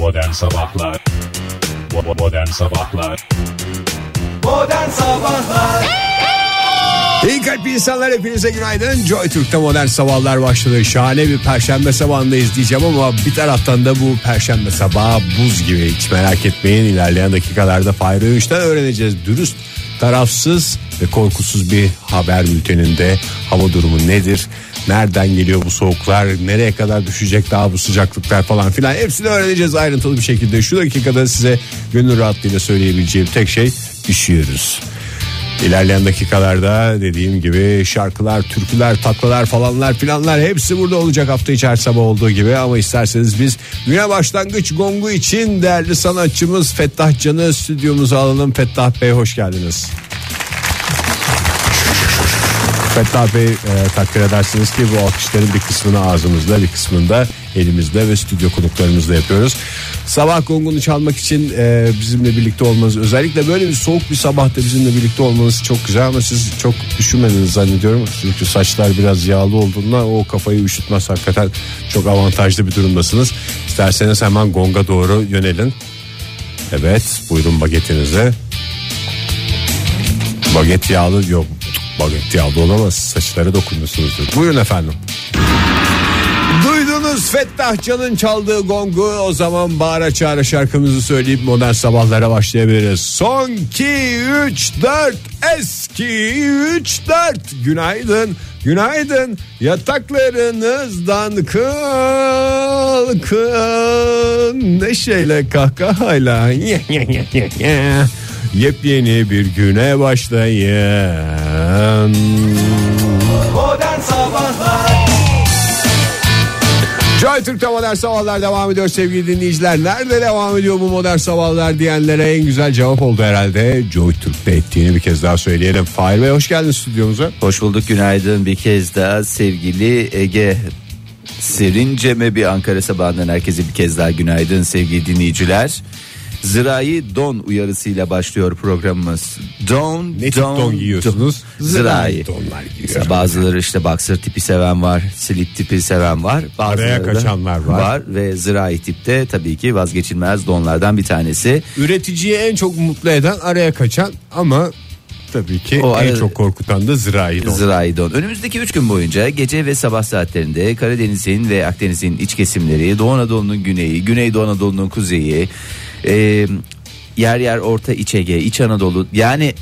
Modern Sabahlar Modern Sabahlar Modern Sabahlar İyi kalp insanlar hepinize günaydın. Joy Türk'te modern sabahlar başladı. Şahane bir perşembe sabahındayız diyeceğim ama bir taraftan da bu perşembe sabahı buz gibi. Hiç merak etmeyin ilerleyen dakikalarda Fahri Öğünç'ten öğreneceğiz. Dürüst, tarafsız ve korkusuz bir haber bülteninde hava durumu nedir? Nereden geliyor bu soğuklar? Nereye kadar düşecek daha bu sıcaklıklar falan filan. Hepsini öğreneceğiz ayrıntılı bir şekilde. Şu dakikada size gönül rahatlığıyla söyleyebileceğim tek şey üşüyoruz. İlerleyen dakikalarda dediğim gibi şarkılar, türküler, taklalar falanlar filanlar hepsi burada olacak hafta içi her sabah olduğu gibi ama isterseniz biz güne başlangıç gongu için değerli sanatçımız Fettah Can'ı stüdyomuza alalım. Fettah Bey hoş geldiniz. Fettah Bey e, takdir edersiniz ki bu alkışların bir kısmını ağzımızda bir kısmını da elimizde ve stüdyo konuklarımızla yapıyoruz. Sabah gongunu çalmak için e, bizimle birlikte olmanız özellikle böyle bir soğuk bir sabahta bizimle birlikte olmanız çok güzel ama siz çok üşümediniz zannediyorum. Çünkü saçlar biraz yağlı olduğundan o kafayı üşütmez hakikaten çok avantajlı bir durumdasınız. İsterseniz hemen gonga doğru yönelin. Evet buyurun bagetinize. Baget yağlı yok. Baget yağlı olamaz. Saçlara dokunmuşsunuzdur. Buyurun efendim. Duydunuz Fettah çaldığı gongu o zaman bağıra çağıra şarkımızı söyleyip modern sabahlara başlayabiliriz. Son 2 3 4 eski 3 4 günaydın günaydın yataklarınızdan kalkın neşeyle kahkahayla yepyeni bir güne başlayın. Modern Sabahlar Joy Türk'te modern sabahlar devam ediyor sevgili dinleyiciler. Nerede devam ediyor bu modern sabahlar diyenlere en güzel cevap oldu herhalde. Joy Türk'te ettiğini bir kez daha söyleyelim. Fahir Bey hoş geldin stüdyomuza. Hoş bulduk günaydın bir kez daha sevgili Ege Serince bir Ankara sabahından herkese bir kez daha günaydın sevgili dinleyiciler. Zirai don uyarısıyla başlıyor programımız. Don, Ne tip don giyiyorsunuz? Zirai. Zirai donlar bazıları işte boxer tipi seven var, slip tipi seven var. Araya kaçanlar var. ve zirai tipte tabii ki vazgeçilmez donlardan bir tanesi. Üreticiyi en çok mutlu eden araya kaçan ama tabii ki O en ara- çok korkutan da zirai don. Zirai don. Önümüzdeki 3 gün boyunca gece ve sabah saatlerinde Karadeniz'in ve Akdeniz'in iç kesimleri, Doğu Anadolu'nun güneyi, Güneydoğu Anadolu'nun kuzeyi, e, yer yer Orta İç Ege, İç Anadolu yani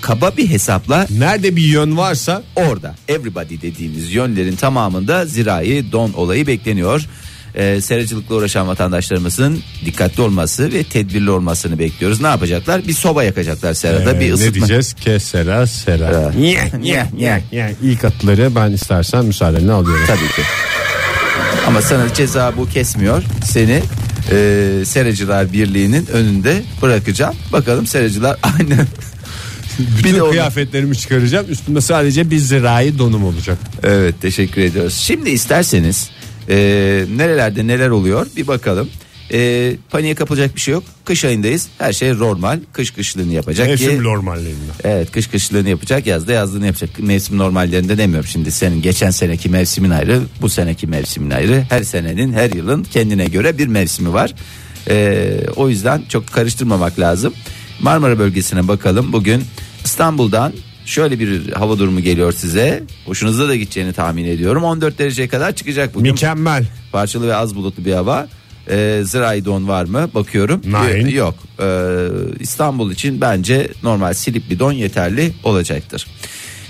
kaba bir hesapla Nerede bir yön varsa orada everybody dediğimiz yönlerin tamamında zirai don olayı bekleniyor. Ee, seracılıkla uğraşan vatandaşlarımızın dikkatli olması ve tedbirli olmasını bekliyoruz. Ne yapacaklar? Bir soba yakacaklar serada, Ee, bir ne ısıtma. diyeceğiz? Kesera sera. Ee, nye. Yani ilk atları ben istersen müsaadenle alıyorum. Tabii ki. Ama sana ceza bu kesmiyor. Seni e, Seracılar Birliği'nin önünde bırakacağım. Bakalım Seracılar aynı. Bütün Bir de onu- kıyafetlerimi çıkaracağım. Üstümde sadece bir zirai donum olacak. Evet teşekkür ediyoruz. Şimdi isterseniz e, nerelerde neler oluyor bir bakalım. E, paniğe kapılacak bir şey yok. Kış ayındayız. Her şey normal. Kış kışlığını yapacak ki. Mevsim normalliğinde. Evet kış kışlığını yapacak yazda yazlığını yapacak mevsim normallerinde demiyorum şimdi senin geçen seneki mevsimin ayrı bu seneki mevsimin ayrı her senenin her yılın kendine göre bir mevsimi var Ee, o yüzden çok karıştırmamak lazım Marmara bölgesine bakalım bugün İstanbul'dan şöyle bir hava durumu geliyor size hoşunuza da gideceğini tahmin ediyorum 14 dereceye kadar çıkacak bugün Mükemmel. parçalı ve az bulutlu bir hava ee, zirai don var mı? Bakıyorum. Nein. Ee, yok. Ee, İstanbul için bence normal silip bir don yeterli olacaktır.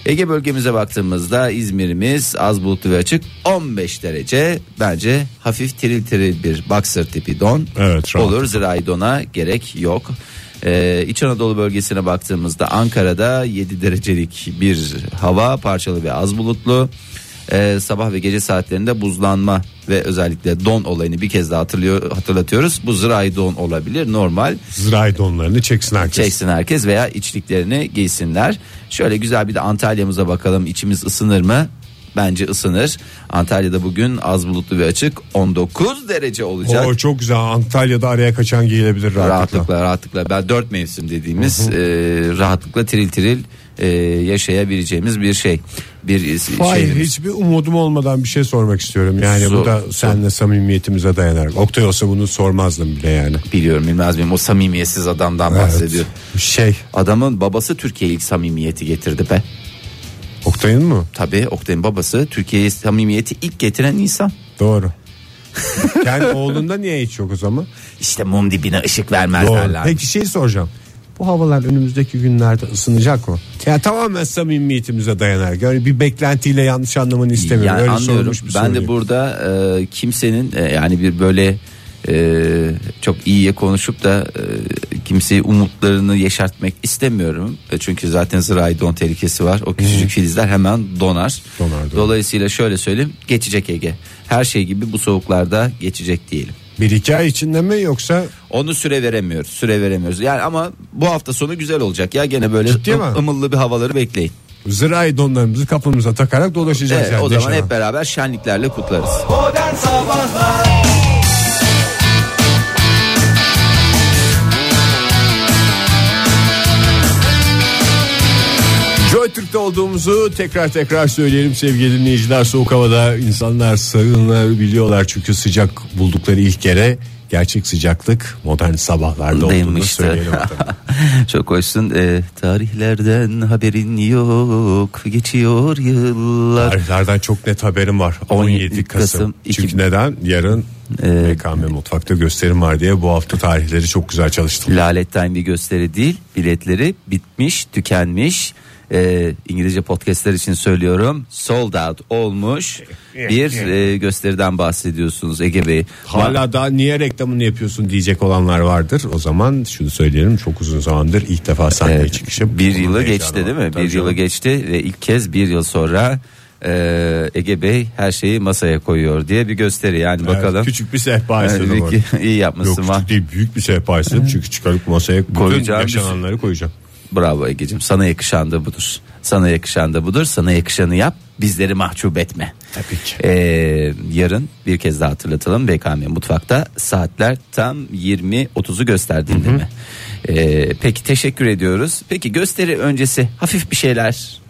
Ege bölgemize baktığımızda İzmir'imiz az bulutlu ve açık. 15 derece. Bence hafif tiril tiril bir boxer tipi don. Evet, rahat. olur. Zirai dona gerek yok. Ee, İç Anadolu bölgesine baktığımızda Ankara'da 7 derecelik bir hava. Parçalı ve az bulutlu. Ee, sabah ve gece saatlerinde buzlanma ve özellikle don olayını bir kez daha hatırlıyor, hatırlatıyoruz. Bu zirai don olabilir normal. Zirai donlarını çeksin herkes. Çeksin herkes veya içliklerini giysinler. Şöyle güzel bir de Antalya'mıza bakalım içimiz ısınır mı? Bence ısınır. Antalya'da bugün az bulutlu ve açık 19 derece olacak. O çok güzel. Antalya'da araya kaçan giyilebilir rahatlıkla. rahatlıkla rahatlıkla ben dört mevsim dediğimiz e, rahatlıkla tiril tiril e, yaşayabileceğimiz bir şey. bir Hayır şeyimiz. hiçbir umudum olmadan bir şey sormak istiyorum. Yani Sor- bu da seninle samimiyetimize dayanarak. Oktay olsa bunu sormazdım bile yani. Biliyorum bilmez miyim o samimiyetsiz adamdan bahsediyor. Şey Adamın babası Türkiye'ye ilk samimiyeti getirdi be. Oktay'ın mı? Tabii Oktay'ın babası Türkiye'ye samimiyeti ilk getiren insan. Doğru. Kendi oğlunda niye hiç yok o zaman? İşte mum dibine ışık vermezler Doğru. Peki şey soracağım. Bu havalar önümüzdeki günlerde ısınacak mı? Ya tamamen samimiyetimize dayanarak. Yani bir beklentiyle yanlış anlamanı istemiyorum. Yani Öyle anlıyorum. bir Ben soru de burada e, kimsenin e, yani bir böyle e, çok iyiye konuşup da e, kimseyi umutlarını yeşertmek istemiyorum. E, çünkü zaten zirai don tehlikesi var. O küçücük filizler hemen donar. Donar, donar. Dolayısıyla şöyle söyleyeyim geçecek Ege. Her şey gibi bu soğuklarda geçecek diyelim. Bir iki ay içinde mi yoksa Onu süre veremiyoruz. Süre veremiyoruz. Yani ama bu hafta sonu güzel olacak ya gene böyle Ciddi mi? ımıllı bir havaları bekleyin. zırai donlarımızı kapımıza takarak dolaşacağız. Evet, yani o zaman hep beraber şenliklerle kutlarız. Modern Sabahlar Türk'te olduğumuzu tekrar tekrar söyleyelim sevgili dinleyiciler. Soğuk havada insanlar sığınabiliyorlar çünkü sıcak buldukları ilk yere gerçek sıcaklık modern sabahlarda olduğunu söyleyelim. Çok hoşsun. Ee, tarihlerden haberin yok. Geçiyor yıllar. Tarihlerden çok net haberim var. 17 17 Kasım. Kasım, Çünkü iki- neden? Yarın Ee, BKM Mutfak'ta gösterim var diye bu hafta tarihleri çok güzel çalıştım. Laletten bir gösteri değil. Biletleri bitmiş, tükenmiş. Ee, İngilizce podcastler için söylüyorum. Sold out olmuş bir e, gösteriden bahsediyorsunuz Ege Bey. Hala daha niye reklamını yapıyorsun diyecek olanlar vardır. O zaman şunu söyleyelim çok uzun zamandır ilk defa sahneye Evet, çıkışım. bir Bunun yılı heyecanı geçti var. değil mi? Tabii bir yılı canım. geçti ve ilk kez bir yıl sonra e, Ege Bey her şeyi masaya koyuyor diye bir gösteri yani Evet, bakalım. küçük bir sehpa istedim iyi orada. iyi Yok yapmışsın var. küçük değil büyük bir sehpa istedim çünkü çıkarıp masaya bütün Koyacağım bir sürü- yaşananları koyacağım. Bravo Ege'cim sana yakışan da budur. Sana yakışan da budur. Sana yakışanı yap. Bizleri mahcup etme. Tabii ki. Ee, yarın bir kez daha hatırlatalım. BKM Mutfak'ta saatler tam 20.30'u gösterdiğinde mi? Ee, peki teşekkür ediyoruz. Peki gösteri öncesi hafif bir şeyler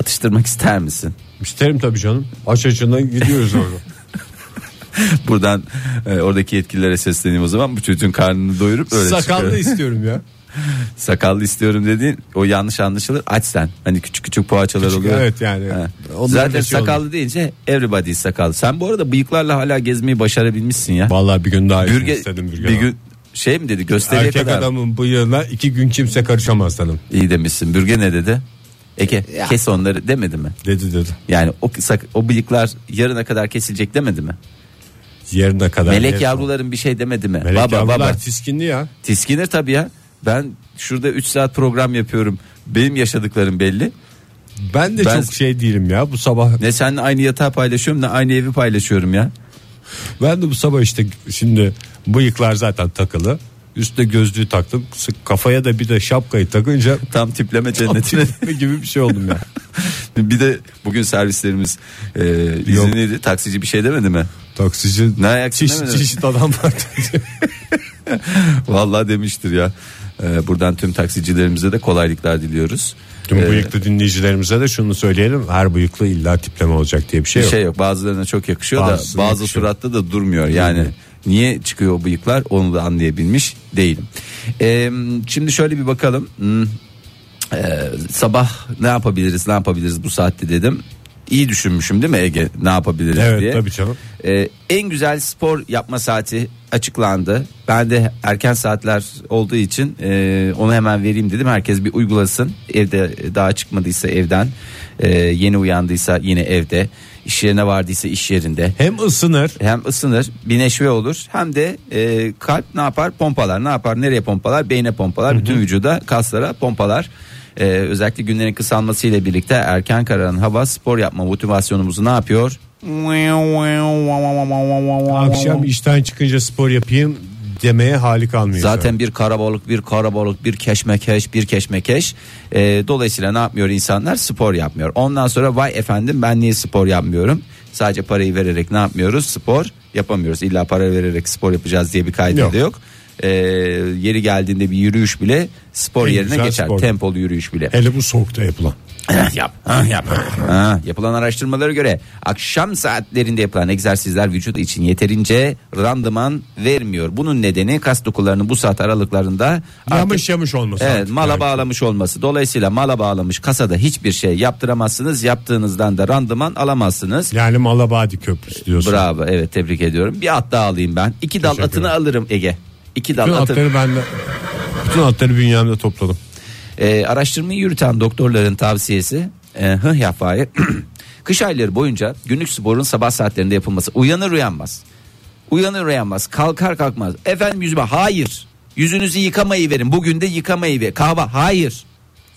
atıştırmak ister misin? İsterim tabii canım. Aç açına gidiyoruz orada. Buradan e, oradaki yetkililere sesleneyim o zaman. Bu çocuğun karnını doyurup öyle Sakallı çıkarım. istiyorum ya. Sakallı istiyorum dediğin o yanlış anlaşılır. Aç sen. Hani küçük küçük poğaçalar Küçük, oluyor. evet yani. Ha. Onların Zaten da şey sakallı deyince everybody is sakallı. Sen bu arada bıyıklarla hala gezmeyi başarabilmişsin ya. Vallahi bir gün daha Bürge, istedim bir, bir gün şey mi dedi gösteriye Erkek kadar. adamın bıyığına iki gün kimse karışamaz dedim. İyi demişsin. Bürge ne dedi? Ege kes onları demedi mi? Dedi dedi. Yani o, sak- o bıyıklar yarına kadar kesilecek demedi mi? Yerine kadar. Melek yavruların bir şey demedi mi? Melek baba yavrular baba. tiskinli ya. Tiskinir tabii ya. Ben şurada 3 saat program yapıyorum. Benim yaşadıklarım belli. Ben de Ben- çok şey değilim ya bu sabah. Ne seninle aynı yatağı paylaşıyorum ne aynı evi paylaşıyorum ya. Ben de bu sabah işte şimdi bıyıklar zaten takılı. Üstte gözlüğü taktım. Sık kafaya da bir de şapkayı takınca Tam tipleme cennetine. gibi bir şey oldum ya. bir de bugün servislerimiz e, izinliydi. Taksici bir şey demedi mi? Taksici Ne ayaksın çeşit demedi mi? çeşit. Vallahi demiştir ya. E, buradan tüm taksicilerimize de kolaylıklar diliyoruz. Tüm E, bıyıklı dinleyicilerimize de şunu söyleyelim. Her bıyıklı illa tipleme olacak diye bir şey bir yok. şey yok. Bazılarına çok yakışıyor Bazısına da bazı yakışıyor. suratta da durmuyor. Yani niye çıkıyor o bıyıklar onu da anlayabilmiş değilim. E, şimdi şöyle bir bakalım. Hmm, e, sabah ne yapabiliriz ne yapabiliriz bu saatte dedim. İyi düşünmüşüm değil mi Ege ne yapabiliriz Evet diye. tabii canım. Ee, en güzel spor yapma saati açıklandı. Ben de erken saatler olduğu için e, onu hemen vereyim dedim. Herkes bir uygulasın. Evde daha çıkmadıysa evden, e, yeni uyandıysa yine evde, iş yerine vardıysa iş yerinde. Hem ısınır Hem ısınır, bir neşve olur. Hem de e, kalp ne yapar? Pompalar. Ne yapar? Nereye pompalar? Beyne pompalar. Bütün vücuda, kaslara pompalar. E, özellikle günlerin kısalması ile birlikte erken kararan hava spor yapma motivasyonumuzu ne yapıyor? akşam işten çıkınca spor yapayım demeye hali kalmıyor. Zaten bir karabalık bir karabalık bir keşmekeş bir keşmekeş. Ee, dolayısıyla ne yapmıyor insanlar? Spor yapmıyor. Ondan sonra vay efendim ben niye spor yapmıyorum? Sadece parayı vererek ne yapmıyoruz? Spor yapamıyoruz. İlla para vererek spor yapacağız diye bir kaydı Yok. da yok e, yeri geldiğinde bir yürüyüş bile spor En yerine geçer. spor. Tempolu yürüyüş bile. Hele bu soğukta yapılan. yap, ha, yap. Ha, yapılan araştırmalara göre akşam saatlerinde yapılan egzersizler vücut için yeterince randıman vermiyor. Bunun nedeni kas dokularının bu saat aralıklarında artık- Yamış yamış olması. Evet mala yani. bağlamış olması. Dolayısıyla mala bağlamış kasada hiçbir şey yaptıramazsınız. Yaptığınızdan da randıman alamazsınız. Yani Malabadi Köprüsü diyorsun. Bravo evet tebrik ediyorum. Bir at daha alayım ben. İki dal Teşekkür atını ederim. alırım Ege. İki dal Bütün atı. atları ben de bütün atları bünyemde topladım. Ee, araştırmayı yürüten doktorların tavsiyesi e, hıh yapmayı kış ayları boyunca günlük sporun sabah saatlerinde yapılması uyanır uyanmaz. Uyanır uyanmaz kalkar kalkmaz. Efendim yüzüme hayır. Yüzünüzü yıkamayı verin. Bugün de yıkamayı ver. Kahve hayır.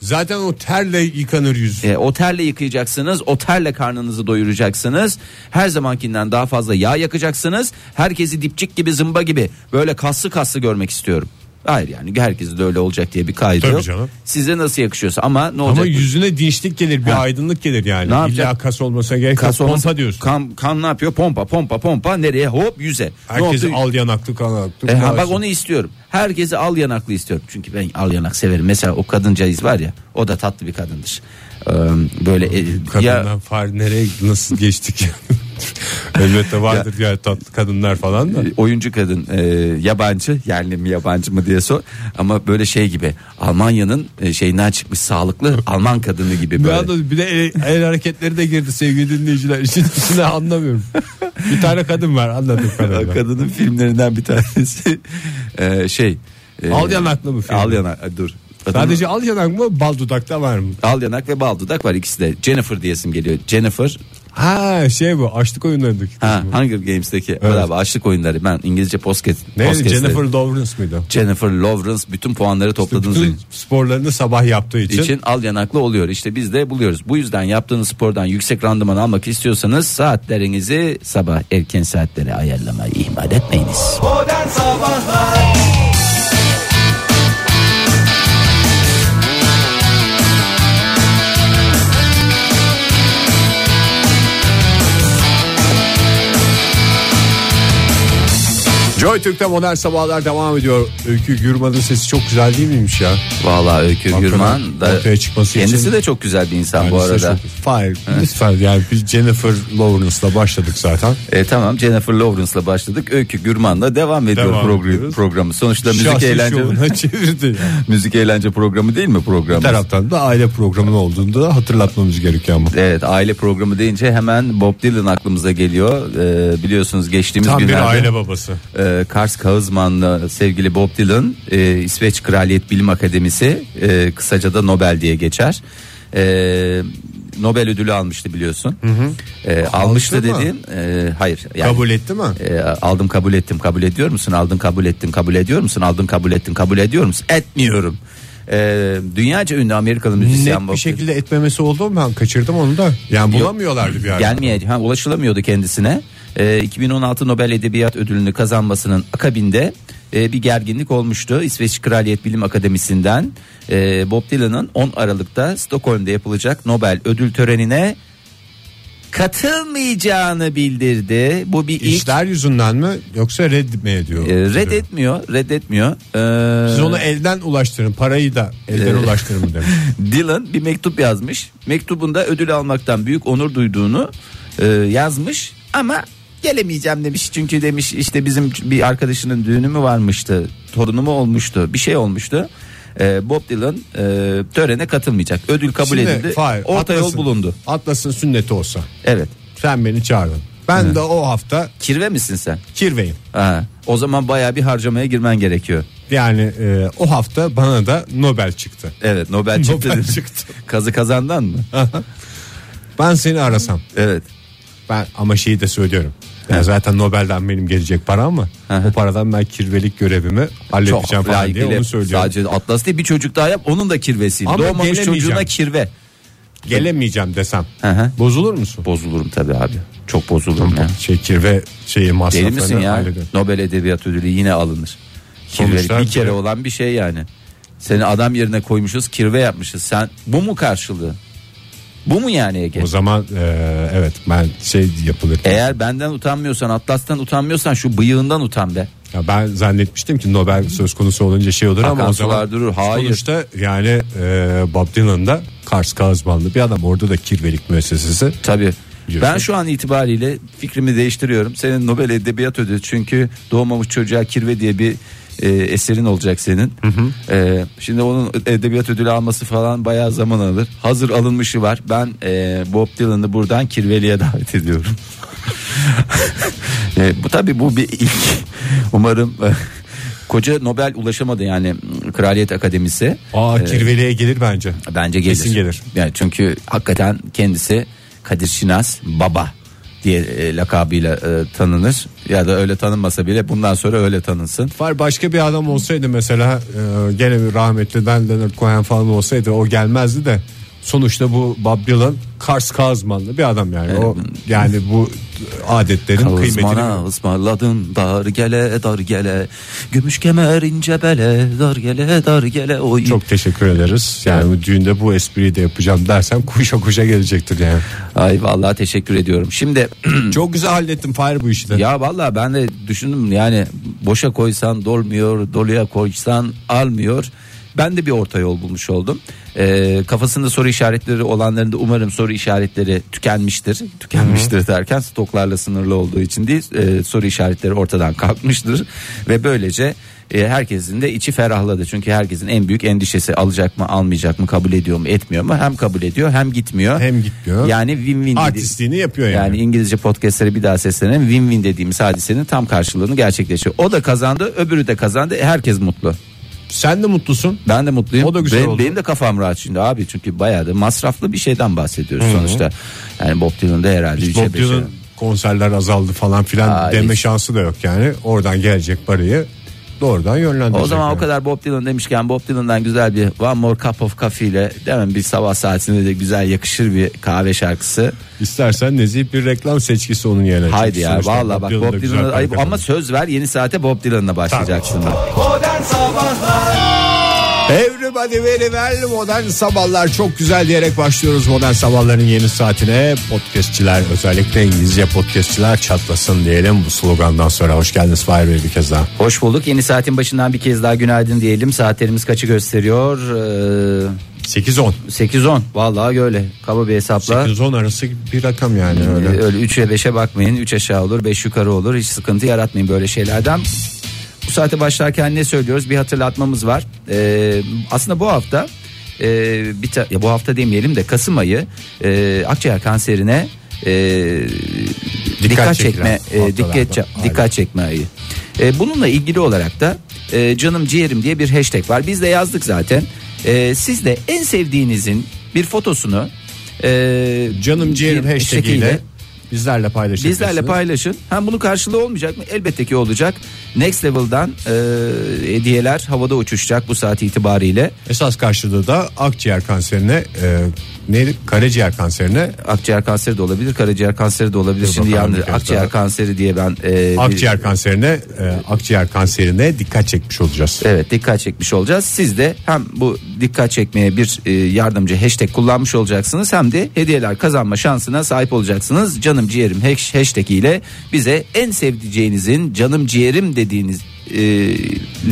Zaten o terle yıkanır yüz. E, o terle yıkayacaksınız. O terle karnınızı doyuracaksınız. Her zamankinden daha fazla yağ yakacaksınız. Herkesi dipçik gibi zımba gibi böyle kaslı kaslı görmek istiyorum. Hayır yani herkes de öyle olacak diye bir kaydı Tabii yok. canım. Size nasıl yakışıyorsa ama ne olacak? Ama yüzüne dinçlik gelir, bir Ha. aydınlık gelir yani. Ne yapacak? İlla kas olmasına gerek yok. Kas olması- Pompa diyorsun. Kan, kan ne yapıyor? Pompa pompa pompa nereye? Hop yüze. Herkesi Ne oldu? al yanaklı kanaklı. E, ha, bak onu istiyorum. Herkesi al yanaklı istiyorum. Çünkü ben al yanak severim. Mesela o kadıncağız var ya o da tatlı bir kadındır. Ee, böyle e, Kadından ya far nereye nasıl geçtik? Elbette vardır ya. tatlı kadınlar falan da. oyuncu kadın e, yabancı yerli mi yabancı mı diye sor ama böyle şey gibi Almanya'nın e, şeyinden çıkmış sağlıklı Alman kadını gibi böyle. anda bir de el, el hareketleri de girdi sevgili dinleyiciler. İçin içine anlamıyorum. bir tane kadın var anladım kadarıyla. kadının filmlerinden bir tanesi e, şey e, Al yanaklı mı film? Al yanak dur. Sadece al yanak mı bal dudakta var mı? Al yanak ve bal dudak var ikisi de. Jennifer diyesim geliyor. Jennifer Ha şey bu açlık oyunlarındaki. ha, mı? Hunger Games'teki bravo açlık oyunları. Ben İngilizce podcast Neydi Jennifer Lawrence mıydı? Jennifer Lawrence bütün puanları topladığınız Bütün sporlarını sabah yaptığı için. için al yanaklı oluyor. İşte biz de buluyoruz. Bu yüzden yaptığınız spordan yüksek randıman almak istiyorsanız saatlerinizi sabah erken saatlere ayarlamayı ihmal etmeyiniz. Modern Sabahlar Joy Türk'te modern sabahlar devam ediyor. Öykü Gürman'ın sesi çok güzel değil miymiş ya? Vallahi Öykü Hakikaten Gürman da ortaya çıkması kendisi için- de çok güzel bir insan bu arada. Hayır lütfen yani biz Jennifer Lawrence'la başladık zaten. E, tamam Jennifer Lawrence'la başladık. Öykü Gürman'la devam ediyor Devam progr- ediyoruz. programı. Sonuçta müzik Şahsi eğlence çevirdi. Yani. müzik eğlence programı değil mi program? Bir taraftan da aile programı olduğunu da hatırlatmamız gerekiyor ama. Evet aile programı deyince hemen Bob Dylan aklımıza geliyor. Ee, biliyorsunuz geçtiğimiz Tam bir günlerde aile babası. e, Kars Kağızmanlı sevgili Bob Dylan e, İsveç Kraliyet Bilim Akademisi e, kısaca da Nobel diye geçer. E, Nobel ödülü almıştı biliyorsun. E, almıştı mı? dediğin e, hayır. Yani, Kabul etti mi? e, aldım kabul ettim kabul ediyor musun? Aldın kabul ettin kabul ediyor musun? Aldın kabul ettin kabul ediyor musun? Etmiyorum. E, dünyaca ünlü Amerikalı müzisyen Net bir şekilde etmemesi oldu mu ben kaçırdım onu da. Yani bulamıyorlardı bir ara. Gelmeye ha, ulaşılamıyordu kendisine. Ee, 2016 Nobel Edebiyat Ödülünü kazanmasının akabinde e, bir gerginlik olmuştu. İsveç Kraliyet Bilim Akademisi'nden e, Bob Dylan'ın 10 Aralık'ta Stockholm'da yapılacak Nobel ödül törenine katılmayacağını bildirdi. Bu bir ilk. İşler yüzünden mi yoksa red mi ediyor? E, reddetmiyor, reddetmiyor. Ee, Siz onu elden ulaştırın parayı da elden Evet. ulaştırın mı demiş. Dylan bir mektup yazmış. Mektubunda ödül almaktan büyük onur duyduğunu e, yazmış ama gelemeyeceğim demiş. Çünkü demiş işte bizim bir arkadaşının düğünü mü varmıştı, torunu mu olmuştu, bir şey olmuştu. E, Bob Dylan e, törene katılmayacak. Ödül kabul Şimdi, edildi. Fahir, Orta yol Atlas'ın- bulundu. Atlas'ın sünneti olsa Evet. sen beni çağırdın. Ben de o hafta Kirve misin sen? kirveyim. Ha, o zaman bayağı bir harcamaya girmen gerekiyor. Yani e, o hafta bana da Nobel çıktı. Evet Nobel çıktı. Nobel çıktı. Kazı kazandan mı? Ben seni arasam. Evet. Ben ama şeyi de söylüyorum. Yani zaten Nobel'den benim gelecek para ama hı. o paradan ben kirvelik görevimi halledeceğim falan diye onu söylüyorum. Sadece Atlas değil bir çocuk daha yap onun da kirvesiyim. Ama Doğmamış gelemeyeceğim. çocuğuna kirve. Gelemeyeceğim desem. Bozulur musun? Bozulurum tabii abi. Çok bozulurum ya. Şey kirve şeyi Deli masraflarını misin ya? hallederim. Nobel Edebiyat Ödülü yine alınır. Kirve Sonuçta bir kere olan bir şey yani. Seni adam yerine koymuşuz kirve yapmışız. Sen bu mu karşılığı? Bu mu yani Ege? O zaman e, evet ben şey yapılır. Eğer benden utanmıyorsan Atlas'tan utanmıyorsan şu bıyığından utan be. Ya ben zannetmiştim ki Nobel söz konusu olunca şey olur ama Akan o zaman durur. Hayır. sonuçta yani e, Bob Dylan da Kars Kazmanlı bir adam orada da kirvelik müessesesi. Tabii. Biliyorsun. Ben şu an itibariyle fikrimi değiştiriyorum. Senin Nobel Edebiyat Ödülü çünkü doğmamış çocuğa kirve diye bir e, eserin olacak senin. E, şimdi onun edebiyat ödülü alması falan bayağı zaman alır. Hazır alınmışı var. Ben e, Bob Dylan'ı buradan kirveliğe davet ediyorum. e, bu tabii bu bir ilk. Umarım e, koca Nobel ulaşamadı yani Kraliyet Akademisi. Aa kirveliğe gelir bence. Bence gelir. Kesin gelir. Yani çünkü hakikaten kendisi Kadir Şinas baba diye e, lakabıyla e, tanınır ya da öyle tanınmasa bile bundan sonra öyle tanınsın. Var başka bir adam olsaydı mesela e, gene bir rahmetliden Leonard Cohen falan olsaydı o gelmezdi de sonuçta bu Bob Dylan Kars Kazmanlı bir adam yani. O yani bu adetlerin kıymetini Kavuzmana ısmarladın dar gele dar gele gümüş kemer ince bele dar gele dar gele oy. çok teşekkür ederiz. Yani bu düğünde bu espriyi de yapacağım dersem kuşa kuşa gelecektir yani. Ay vallahi teşekkür ediyorum. Şimdi Çok güzel hallettim Fahir bu işi de. Ya vallahi ben de düşündüm yani boşa koysan dolmuyor, doluya koysan almıyor. Ben de bir orta yol bulmuş oldum. Ee, kafasında soru işaretleri olanların da umarım soru işaretleri tükenmiştir. Tükenmiştir derken stoklarla sınırlı olduğu için değil, e, soru işaretleri ortadan kalkmıştır ve böylece e, herkesin de içi ferahladı. Çünkü herkesin en büyük endişesi alacak mı, almayacak mı, kabul ediyor mu, etmiyor mu? Hem kabul ediyor, hem gitmiyor. Hem gitmiyor. Yani win-win dedi- Artistliğini yapıyor yani. yani İngilizce podcastlere bir daha seslenelim. Win-win dediğimiz hadisenin tam karşılığını gerçekleşiyor. O da kazandı, öbürü de kazandı. Herkes mutlu. Sen de mutlusun. Ben de mutluyum. O da güzel benim, oldu. benim de kafam rahat şimdi abi. Çünkü bayağı da masraflı bir şeyden bahsediyoruz sonuçta. Yani Bob Dylan'da herhalde Bob 3'e 5'e. Dylan konserler azaldı falan filan Aa, deme hiç. şansı da yok yani. Oradan gelecek parayı doğrudan yönlendirecek. O zaman yani. o kadar Bob Dylan demişken Bob Dylan'dan güzel bir One More Cup of Coffee ile değil mi? bir sabah saatinde de güzel yakışır bir kahve şarkısı. İstersen nezih bir reklam seçkisi onun yerine. Haydi ya sonuçta vallahi bak Bob Dylan'a ayıp ama söz ver yeni saate Bob Dylan'la başlayacaksın. Modern Sabahlar Everybody very well modern sabahlar çok güzel diyerek başlıyoruz modern sabahların yeni saatine podcastçiler özellikle İngilizce podcastçiler çatlasın diyelim bu slogandan sonra hoş geldiniz Fahir Bey bir kez daha. Hoş bulduk. Yeni saatin başından bir kez daha günaydın diyelim. Saatlerimiz kaçı gösteriyor? Ee, 8-10 8-10. Vallahi öyle. Kaba bir hesapla. 8-10 arası bir rakam yani Ee, öyle. Öyle 3'e 5'e bakmayın. 3 aşağı olur 5 yukarı olur. Hiç sıkıntı yaratmayın böyle şeylerden. Bu saate başlarken ne söylüyoruz? Bir hatırlatmamız var. Ee, aslında bu hafta e, bir ta- ya bu hafta demeyelim de Kasım ayı e, akciğer kanserine e, dikkat, çekme çekilen e, dikkat dikkat çekme ayı. E, bununla ilgili olarak da e, canım ciğerim diye bir hashtag var. Biz de yazdık zaten. E, siz de en sevdiğinizin bir fotosunu e, Canım ciğerim hashtag ile bizlerle paylaşabilirsiniz. Bizlerle paylaşın. Hem bunun karşılığı olmayacak mı? Elbette ki olacak. Next Level'dan e, hediyeler havada uçuşacak bu saat itibariyle. Esas karşılığı da akciğer kanserine e, neydi? Karaciğer kanserine Akciğer kanseri de olabilir, karaciğer kanseri de olabilir. Dur Şimdi bakalım yandı bir kez akciğer daha. kanseri diye ben e, bir- akciğer kanserine e, akciğer kanserine dikkat çekmiş olacağız. Evet dikkat çekmiş olacağız. Siz de hem bu dikkat çekmeye bir e, yardımcı hashtag kullanmış olacaksınız hem de hediyeler kazanma şansına sahip olacaksınız. Canım ciğerim hash- hashtag ile bize en sevdiceğinizin canım ciğerim dediğiniz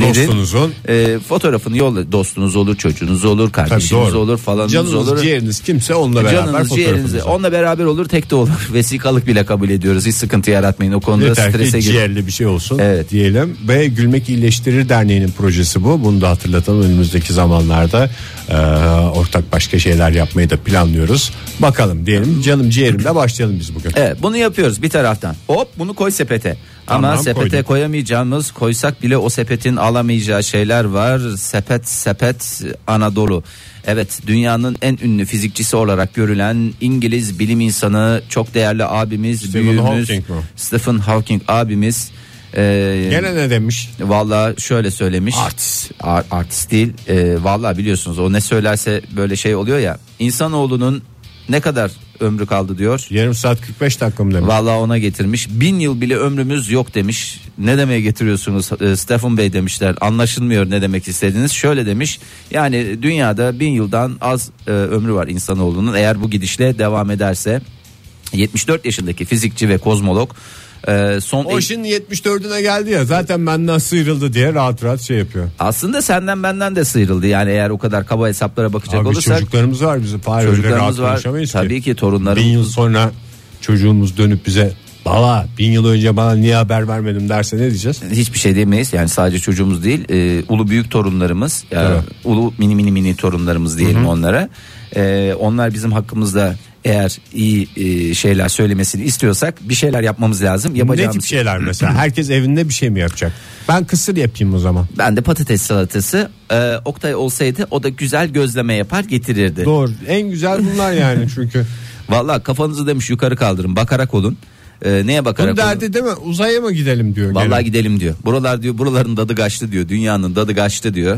Dostunuzun e, fotoğrafını yolla. Dostunuz olur, çocuğunuz olur, kardeşiniz doğru. olur, falanınız Canınız olur. ciğeriniz kimse onunla beraber Canınız fotoğrafınızı. onunla beraber olur tek de olur vesikalık bile kabul ediyoruz hiç sıkıntı yaratmayın o konuda Yeter ki strese gir. ciğerli bir şey olsun Evet. diyelim ve Gülmek İyileştirir Derneği'nin projesi bu. Bunu da hatırlatalım önümüzdeki zamanlarda e, ortak başka şeyler yapmayı da planlıyoruz. Bakalım diyelim canım ciğerimle başlayalım biz bugün. Evet bunu yapıyoruz bir taraftan. Hop bunu koy sepete. Ama Tamam, sepete koyduk. koyamayacağımız koysak bile o sepetin alamayacağı şeyler var. Sepet sepet Anadolu. Evet dünyanın en ünlü fizikçisi olarak görülen İngiliz bilim insanı çok değerli abimiz Stephen büyüğümüz Hawking mu? Stephen Hawking abimiz. Ee, Gene ne demiş? Valla şöyle söylemiş. Artist. Ar- artist değil. Ee, Valla biliyorsunuz o ne söylerse böyle şey oluyor ya. İnsanoğlunun ne kadar ömrü kaldı diyor. Yarım saat 45 dakika mı demiş? Vallahi ona getirmiş. Bin yıl bile ömrümüz yok demiş. Ne demeye getiriyorsunuz Ee, Stephen Bey demişler. Anlaşılmıyor ne demek istediğiniz. Şöyle demiş. Yani dünyada bin yıldan az e, ömrü var insanoğlunun. Eğer bu gidişle devam ederse 74 yaşındaki fizikçi ve kozmolog Ee, son Ocean 74'üne geldi ya zaten benden sıyrıldı diye rahat rahat şey yapıyor. aslında senden benden de sıyrıldı. Yani eğer o kadar kaba hesaplara bakacak Abi olursak çocuklarımız var bizim. Fahir Çocuklarımız var. Tabii ki Bin torunlarımız. yıl sonra çocuğumuz dönüp bize baba bin yıl önce bana niye haber vermedin derse ne diyeceğiz? hiçbir şey demeyiz. Yani sadece çocuğumuz değil, e, ulu büyük torunlarımız, yani Evet. ulu mini mini mini torunlarımız diyelim onlara. E, onlar bizim hakkımızda eğer iyi e, şeyler söylemesini istiyorsak bir şeyler yapmamız lazım. Ne Yapacağımız tip şeyler mesela? Herkes evinde bir şey mi yapacak? Ben kısır yapayım o zaman. Ben de patates salatası. E, Oktay olsaydı o da güzel gözleme yapar getirirdi. Doğru. En güzel bunlar yani çünkü. Vallahi kafanızı demiş yukarı kaldırın, bakarak olun. E, neye bakarak Bunun derdi değil mi? Uzaya mı gidelim diyor. Vallahi gene. gidelim diyor. Buralar diyor buraların dadı kaçtı diyor. Dünyanın dadı kaçtı diyor.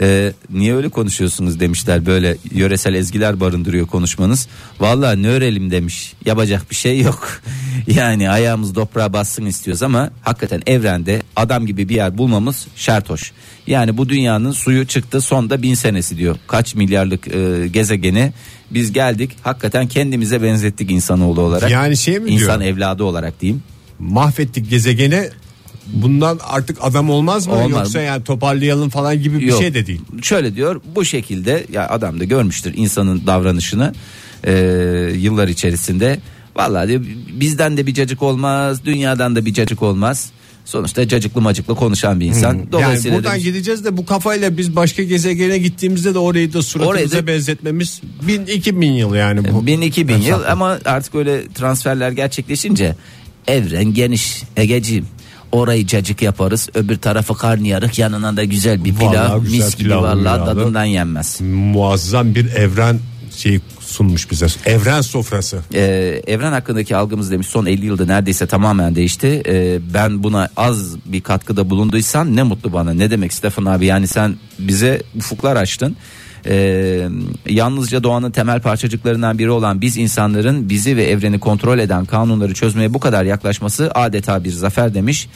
Ee, niye öyle konuşuyorsunuz demişler. Böyle yöresel ezgiler barındırıyor konuşmanız. Vallahi ne örelim demiş. Yapacak bir şey yok. yani ayağımız toprağa bassın istiyoruz ama hakikaten evrende adam gibi bir yer bulmamız şart hoş. Yani bu dünyanın suyu çıktı sonda bin senesi diyor. Kaç milyarlık e, gezegeni biz geldik hakikaten kendimize benzettik insanoğlu olarak. Yani şey mi İnsan diyor? evladı olarak diyeyim. Mahvettik gezegeni. Bundan artık adam olmaz mı? Olmaz. Yoksa yani toparlayalım falan gibi bir Yok. şey de değil. Şöyle diyor bu şekilde ya adam da görmüştür insanın davranışını e, yıllar içerisinde. Vallahi diyor bizden de bir cacık olmaz dünyadan da bir cacık olmaz. Sonuçta cacıklı macıklı konuşan bir insan. Yani Dolayısıyla buradan demiş, gideceğiz de bu kafayla biz başka gezegene gittiğimizde de orayı da suratımıza Orayı da- benzetmemiz bin iki bin yıl yani bu. 1000 2000 yıl ama artık öyle transferler gerçekleşince evren geniş Egeciğim. Orayı cacık yaparız öbür tarafı karnıyarık yanına da güzel bir pilav Vallahi güzel mis gibi vallahi tadından yenmez. Muazzam bir evren şey sunmuş bize. Evren sofrası. Ee, evren hakkındaki algımız demiş son 50 yılda neredeyse tamamen değişti. Ee, ben buna az bir katkıda bulunduysam ne mutlu bana. Ne demek Stefan abi yani sen bize ufuklar açtın. Ee, yalnızca doğanın temel parçacıklarından biri olan biz insanların bizi ve evreni kontrol eden kanunları çözmeye bu kadar yaklaşması adeta bir zafer demiş.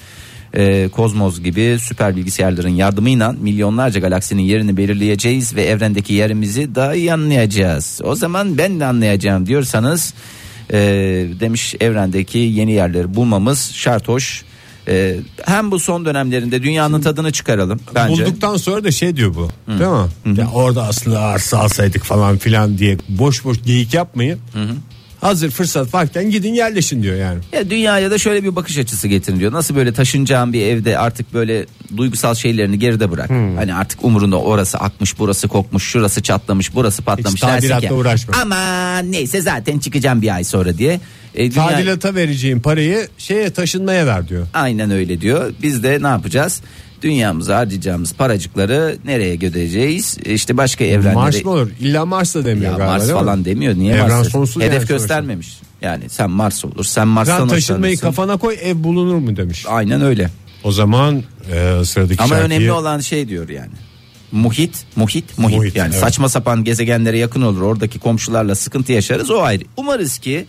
Ee, Kozmos gibi süper bilgisayarların yardımıyla milyonlarca galaksinin yerini belirleyeceğiz ve evrendeki yerimizi daha iyi anlayacağız. O zaman ben de anlayacağım diyorsanız e, demiş evrendeki yeni yerleri bulmamız şart hoş. E, hem bu son dönemlerinde dünyanın tadını çıkaralım bence. Bulduktan sonra da şey diyor bu. Değil mi? Ya orada aslında arsa alsaydık falan filan diye boş boş geyik yapmayın. Hazır fırsat varken gidin yerleşin diyor yani. Ya dünyaya da şöyle bir bakış açısı getirin diyor. Nasıl böyle taşınacağın bir evde artık böyle duygusal şeylerini geride bırak. Hani artık umurunda orası akmış, burası kokmuş, şurası çatlamış, burası patlamış. Hiç tadilatla uğraşma. Ama neyse zaten çıkacağım bir ay sonra diye. E, dünya- Tadilata vereceğim parayı şeye taşınmaya ver diyor. Aynen öyle diyor. Biz de ne yapacağız? Dünyamıza harcayacağımız paracıkları nereye gödeceğiz? İşte başka evrenlere. Mars mı olur? İlla Mars da demiyor Ya galiba Mars falan demiyor. Niye Evren Mars? sonsuz Hedef yani sonuçta. göstermemiş. Yani sen Mars olur. Sen Mars'tan Sen taşınmayı hoşlanırsın. kafana koy ev bulunur mu demiş. Aynen öyle. O zaman e, sıradaki Ama şarkıyı önemli olan şey diyor yani. Muhit, muhit, muhit. Muhit, yani evet. saçma sapan gezegenlere yakın olur. Oradaki komşularla sıkıntı yaşarız. O ayrı. Umarız ki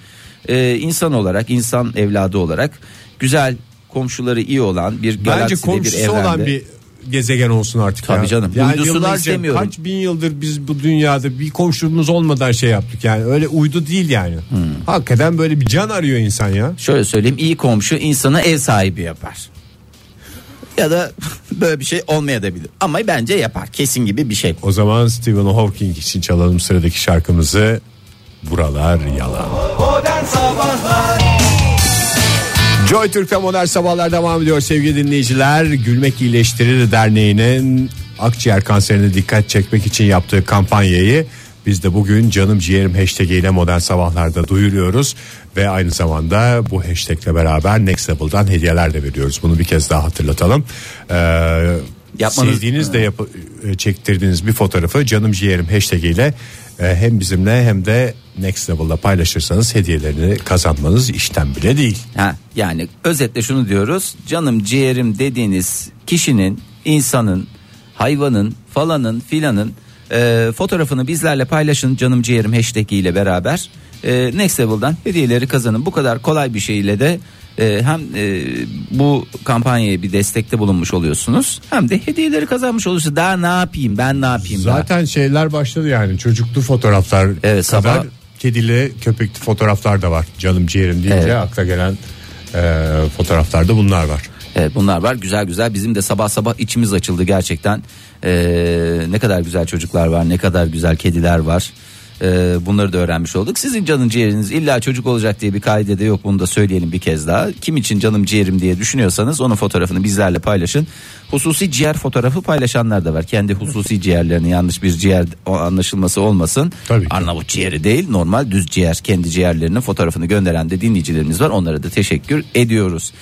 e, insan olarak, insan evladı olarak güzel komşuları iyi olan bir bence galakside bir komşusu evrende. olan bir gezegen olsun artık. Tabii ya. canım. Yani Uydusunu yıllarca istemiyorum. Kaç bin yıldır biz bu dünyada bir komşumuz olmadan şey yaptık yani. Öyle uydu değil yani. Hmm. Hakikaten böyle bir can arıyor insan ya. Şöyle söyleyeyim iyi komşu insanı ev sahibi yapar. Ya da böyle bir şey olmayabilir. Ama bence yapar. Kesin gibi bir şey. O zaman Stephen Hawking için çalalım sıradaki şarkımızı. Buralar yalan. Modern Sabahlar Joy Türk'te modern sabahlar devam ediyor sevgili dinleyiciler. Gülmek İyileştirir Derneği'nin akciğer kanserine dikkat çekmek için yaptığı kampanyayı biz de bugün canım ciğerim hashtag ile modern sabahlarda duyuruyoruz. Ve aynı zamanda bu hashtagle beraber Next Level'dan hediyeler de veriyoruz. Bunu bir kez daha hatırlatalım. Ee, Yapmanız- sevdiğiniz de yap- çektirdiğiniz bir fotoğrafı canım ciğerim hashtag ile hem bizimle hem de Next Level'da paylaşırsanız hediyelerini kazanmanız işten bile değil. Ha, yani özetle şunu diyoruz. Canım ciğerim dediğiniz kişinin, insanın, hayvanın, falanın, filanın e, fotoğrafını bizlerle paylaşın canım ciğerim hashtag ile beraber. E, Next Level'dan hediyeleri kazanın. Bu kadar kolay bir şeyle de e, hem e, bu kampanyaya bir destekte bulunmuş oluyorsunuz hem de hediyeleri kazanmış oluyorsunuz. Daha ne yapayım ben ne yapayım daha? Zaten şeyler başladı yani çocuklu fotoğraflar Evet, kadar sabah- kedili köpekli fotoğraflar da var. Canım ciğerim deyince Evet. akla gelen Ee, fotoğraflarda bunlar var. Evet, bunlar var güzel güzel bizim de sabah sabah içimiz açıldı gerçekten Ee, ne kadar güzel çocuklar var ne kadar güzel kediler var Ee, bunları da öğrenmiş olduk. Sizin canın ciğeriniz illa çocuk olacak diye bir kaide de yok. Bunu da söyleyelim bir kez daha. Kim için canım ciğerim diye düşünüyorsanız onun fotoğrafını bizlerle paylaşın. Hususi ciğer fotoğrafı paylaşanlar da var. Kendi hususi ciğerlerini yanlış bir ciğer anlaşılması olmasın. Tabii ki. Arnavut ciğeri değil normal düz ciğer kendi ciğerlerinin fotoğrafını gönderen de dinleyicilerimiz var. Onlara da teşekkür ediyoruz.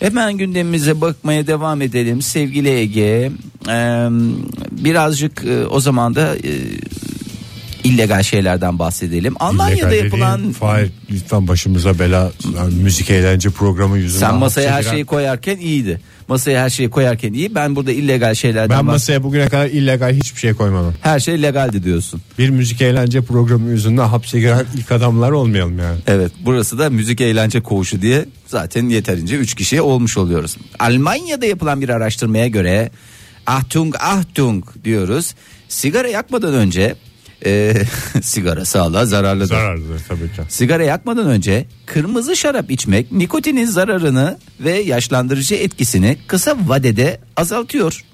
Hemen gündemimize bakmaya devam edelim sevgili Ege. Ee, birazcık e, o zaman da e, illegal şeylerden bahsedelim. Almanya'da İllegal yapılan Fahir lütfen başımıza bela yani müzik eğlence programı yüzünden. sen masaya her hapse giren- şeyi koyarken iyiydi. Masaya her şeyi koyarken iyi. Ben burada illegal şeylerden Ben masaya bugüne kadar illegal hiçbir şey koymadım. Her şey legaldi diyorsun. Bir müzik eğlence programı yüzünden hapse giren ilk adamlar olmayalım yani. Evet burası da müzik eğlence koğuşu diye zaten yeterince 3 kişiye olmuş oluyoruz. Almanya'da yapılan bir araştırmaya göre Achtung Achtung diyoruz. Sigara yakmadan önce e, sigara sağlığa zararlıdır. Zararlıdır tabii ki. Sigara yakmadan önce kırmızı şarap içmek nikotinin zararını ve yaşlandırıcı etkisini kısa vadede azaltıyor.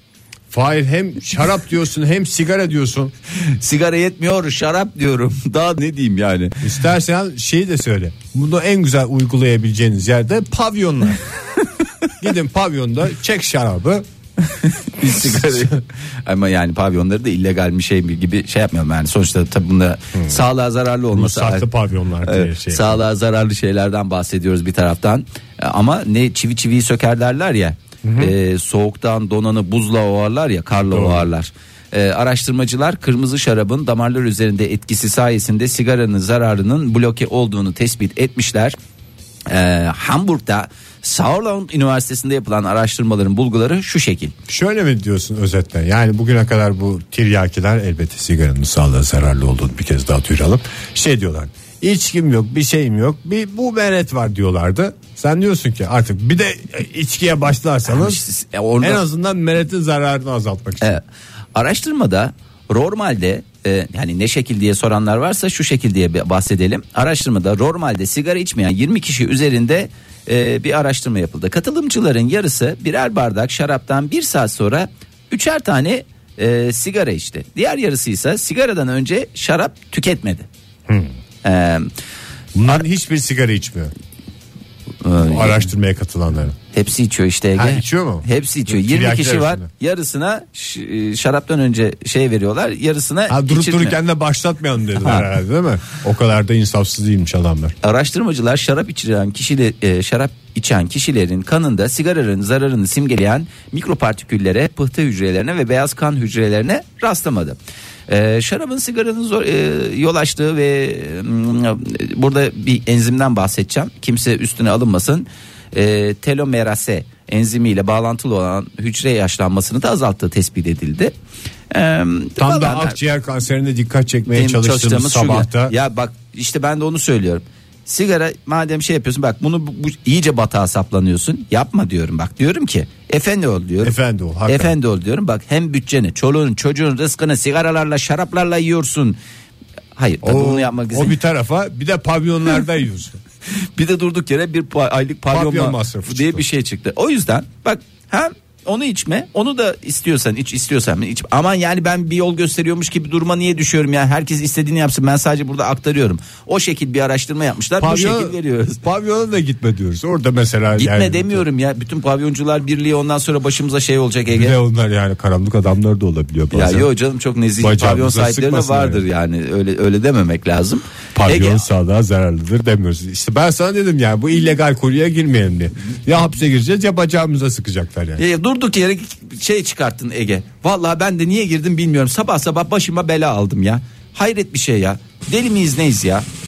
Fahir hem şarap diyorsun hem sigara diyorsun. Sigara yetmiyor şarap diyorum. Daha ne diyeyim yani. İstersen şeyi de söyle. Bunu en güzel uygulayabileceğiniz yerde pavyonlar. Gidin pavyonda çek şarabı. Bir sigarayı. Ama yani pavyonları da illegal bir şey gibi şey yapmıyorum yani sonuçta tabii bunda sağlığa zararlı olması. Ruhsatlı pavyonlar diye şey. Sağlığa zararlı şeylerden bahsediyoruz bir taraftan. E, Ama ne çivi çiviyi söker derler ya. e, soğuktan donanı buzla ovarlar ya karla ovarlar. E, araştırmacılar kırmızı şarabın damarlar üzerinde etkisi sayesinde sigaranın zararının bloke olduğunu tespit etmişler. E, Hamburg'da Saarland Üniversitesi'nde yapılan araştırmaların bulguları şu şekil. Şöyle mi diyorsun özetle? Yani bugüne kadar bu tiryakiler elbette sigaranın sağlığa zararlı olduğunu bir kez daha duyuralım. Şey diyorlar. İçkim yok, bir şeyim yok. Bir bu meret var diyorlardı. Sen diyorsun ki artık bir de içkiye başlarsanız İşte, e, orada- en azından meretin zararını azaltmak için. Evet. Araştırmada normalde e, yani ne şekil diye soranlar varsa şu şekil diye bahsedelim. Araştırmada normalde sigara içmeyen 20 kişi üzerinde e, bir araştırma yapıldı. Katılımcıların yarısı birer bardak şaraptan bir saat sonra üçer tane e, sigara içti. Diğer yarısı ise sigaradan önce şarap tüketmedi. E, Bunların hiçbir sigara içmiyor. Bu araştırmaya katılanların. Hepsi içiyor işte Ege. Ha, içiyor mu? Hepsi içiyor. 20 Tiryakiler kişi var. arasında. Yarısına ş- e, şaraptan önce şey veriyorlar. Yarısına Ha, durup içirtme. dururken de başlatmayalım dediler herhalde değil mi? O kadar da insafsız değilmiş adamlar. Araştırmacılar şarap içiren kişiler e, şarap içen kişilerin kanında sigaranın zararını simgeleyen mikropartiküllere, pıhtı hücrelerine ve beyaz kan hücrelerine rastlamadı. E, şarabın sigaranın zor, e, yol açtığı ve mm, burada bir enzimden bahsedeceğim. Kimse üstüne alınmasın. E, telomerase enzimiyle bağlantılı olan hücre yaşlanmasını da azalttığı tespit edildi. E, Tam da akciğer kanserine dikkat çekmeye çalıştığımız çalıştığımız sabahta. Ya bak işte ben de onu söylüyorum. Sigara madem şey yapıyorsun bak bunu bu, bu iyice batağa saplanıyorsun. Yapma diyorum bak diyorum ki efendi ol diyorum. Efendi ol, hakikaten. Efendi ol diyorum bak hem bütçeni çoluğun çocuğun rızkını sigaralarla şaraplarla yiyorsun. Hayır O, bunu yapmak o için. bir tarafa bir de pavyonlarda yiyorsun. Bir de durduk yere bir aylık pavyon, Pavyon ma- masrafı diye çıktı. bir şey çıktı. O yüzden bak hem onu içme onu da istiyorsan iç istiyorsan iç. Aman yani ben bir yol gösteriyormuş gibi duruma niye düşüyorum ya herkes istediğini yapsın ben sadece burada aktarıyorum. O şekil bir araştırma yapmışlar bu şekil veriyoruz. Pavyona da gitme diyoruz. Orada mesela Gitme yani, demiyorum ya bütün pavyoncular birliği ondan sonra başımıza şey olacak Ege. de onlar yani karanlık adamlar da olabiliyor Ya bazen. yok canım çok nezih Bacağımıza pavyon sahipleri de vardır yani öyle öyle dememek lazım. Pavyon Ege, sağlığa zararlıdır demiyoruz. İşte ben sana dedim ya bu illegal konuya girmeyelim diye. Ya hapse gireceğiz ya bacağımıza sıkacaklar yani. Ya durduk yere şey çıkarttın Ege. Vallahi ben de niye girdim bilmiyorum. Sabah sabah başıma bela aldım ya. Hayret bir şey ya. Deli miyiz neyiz ya?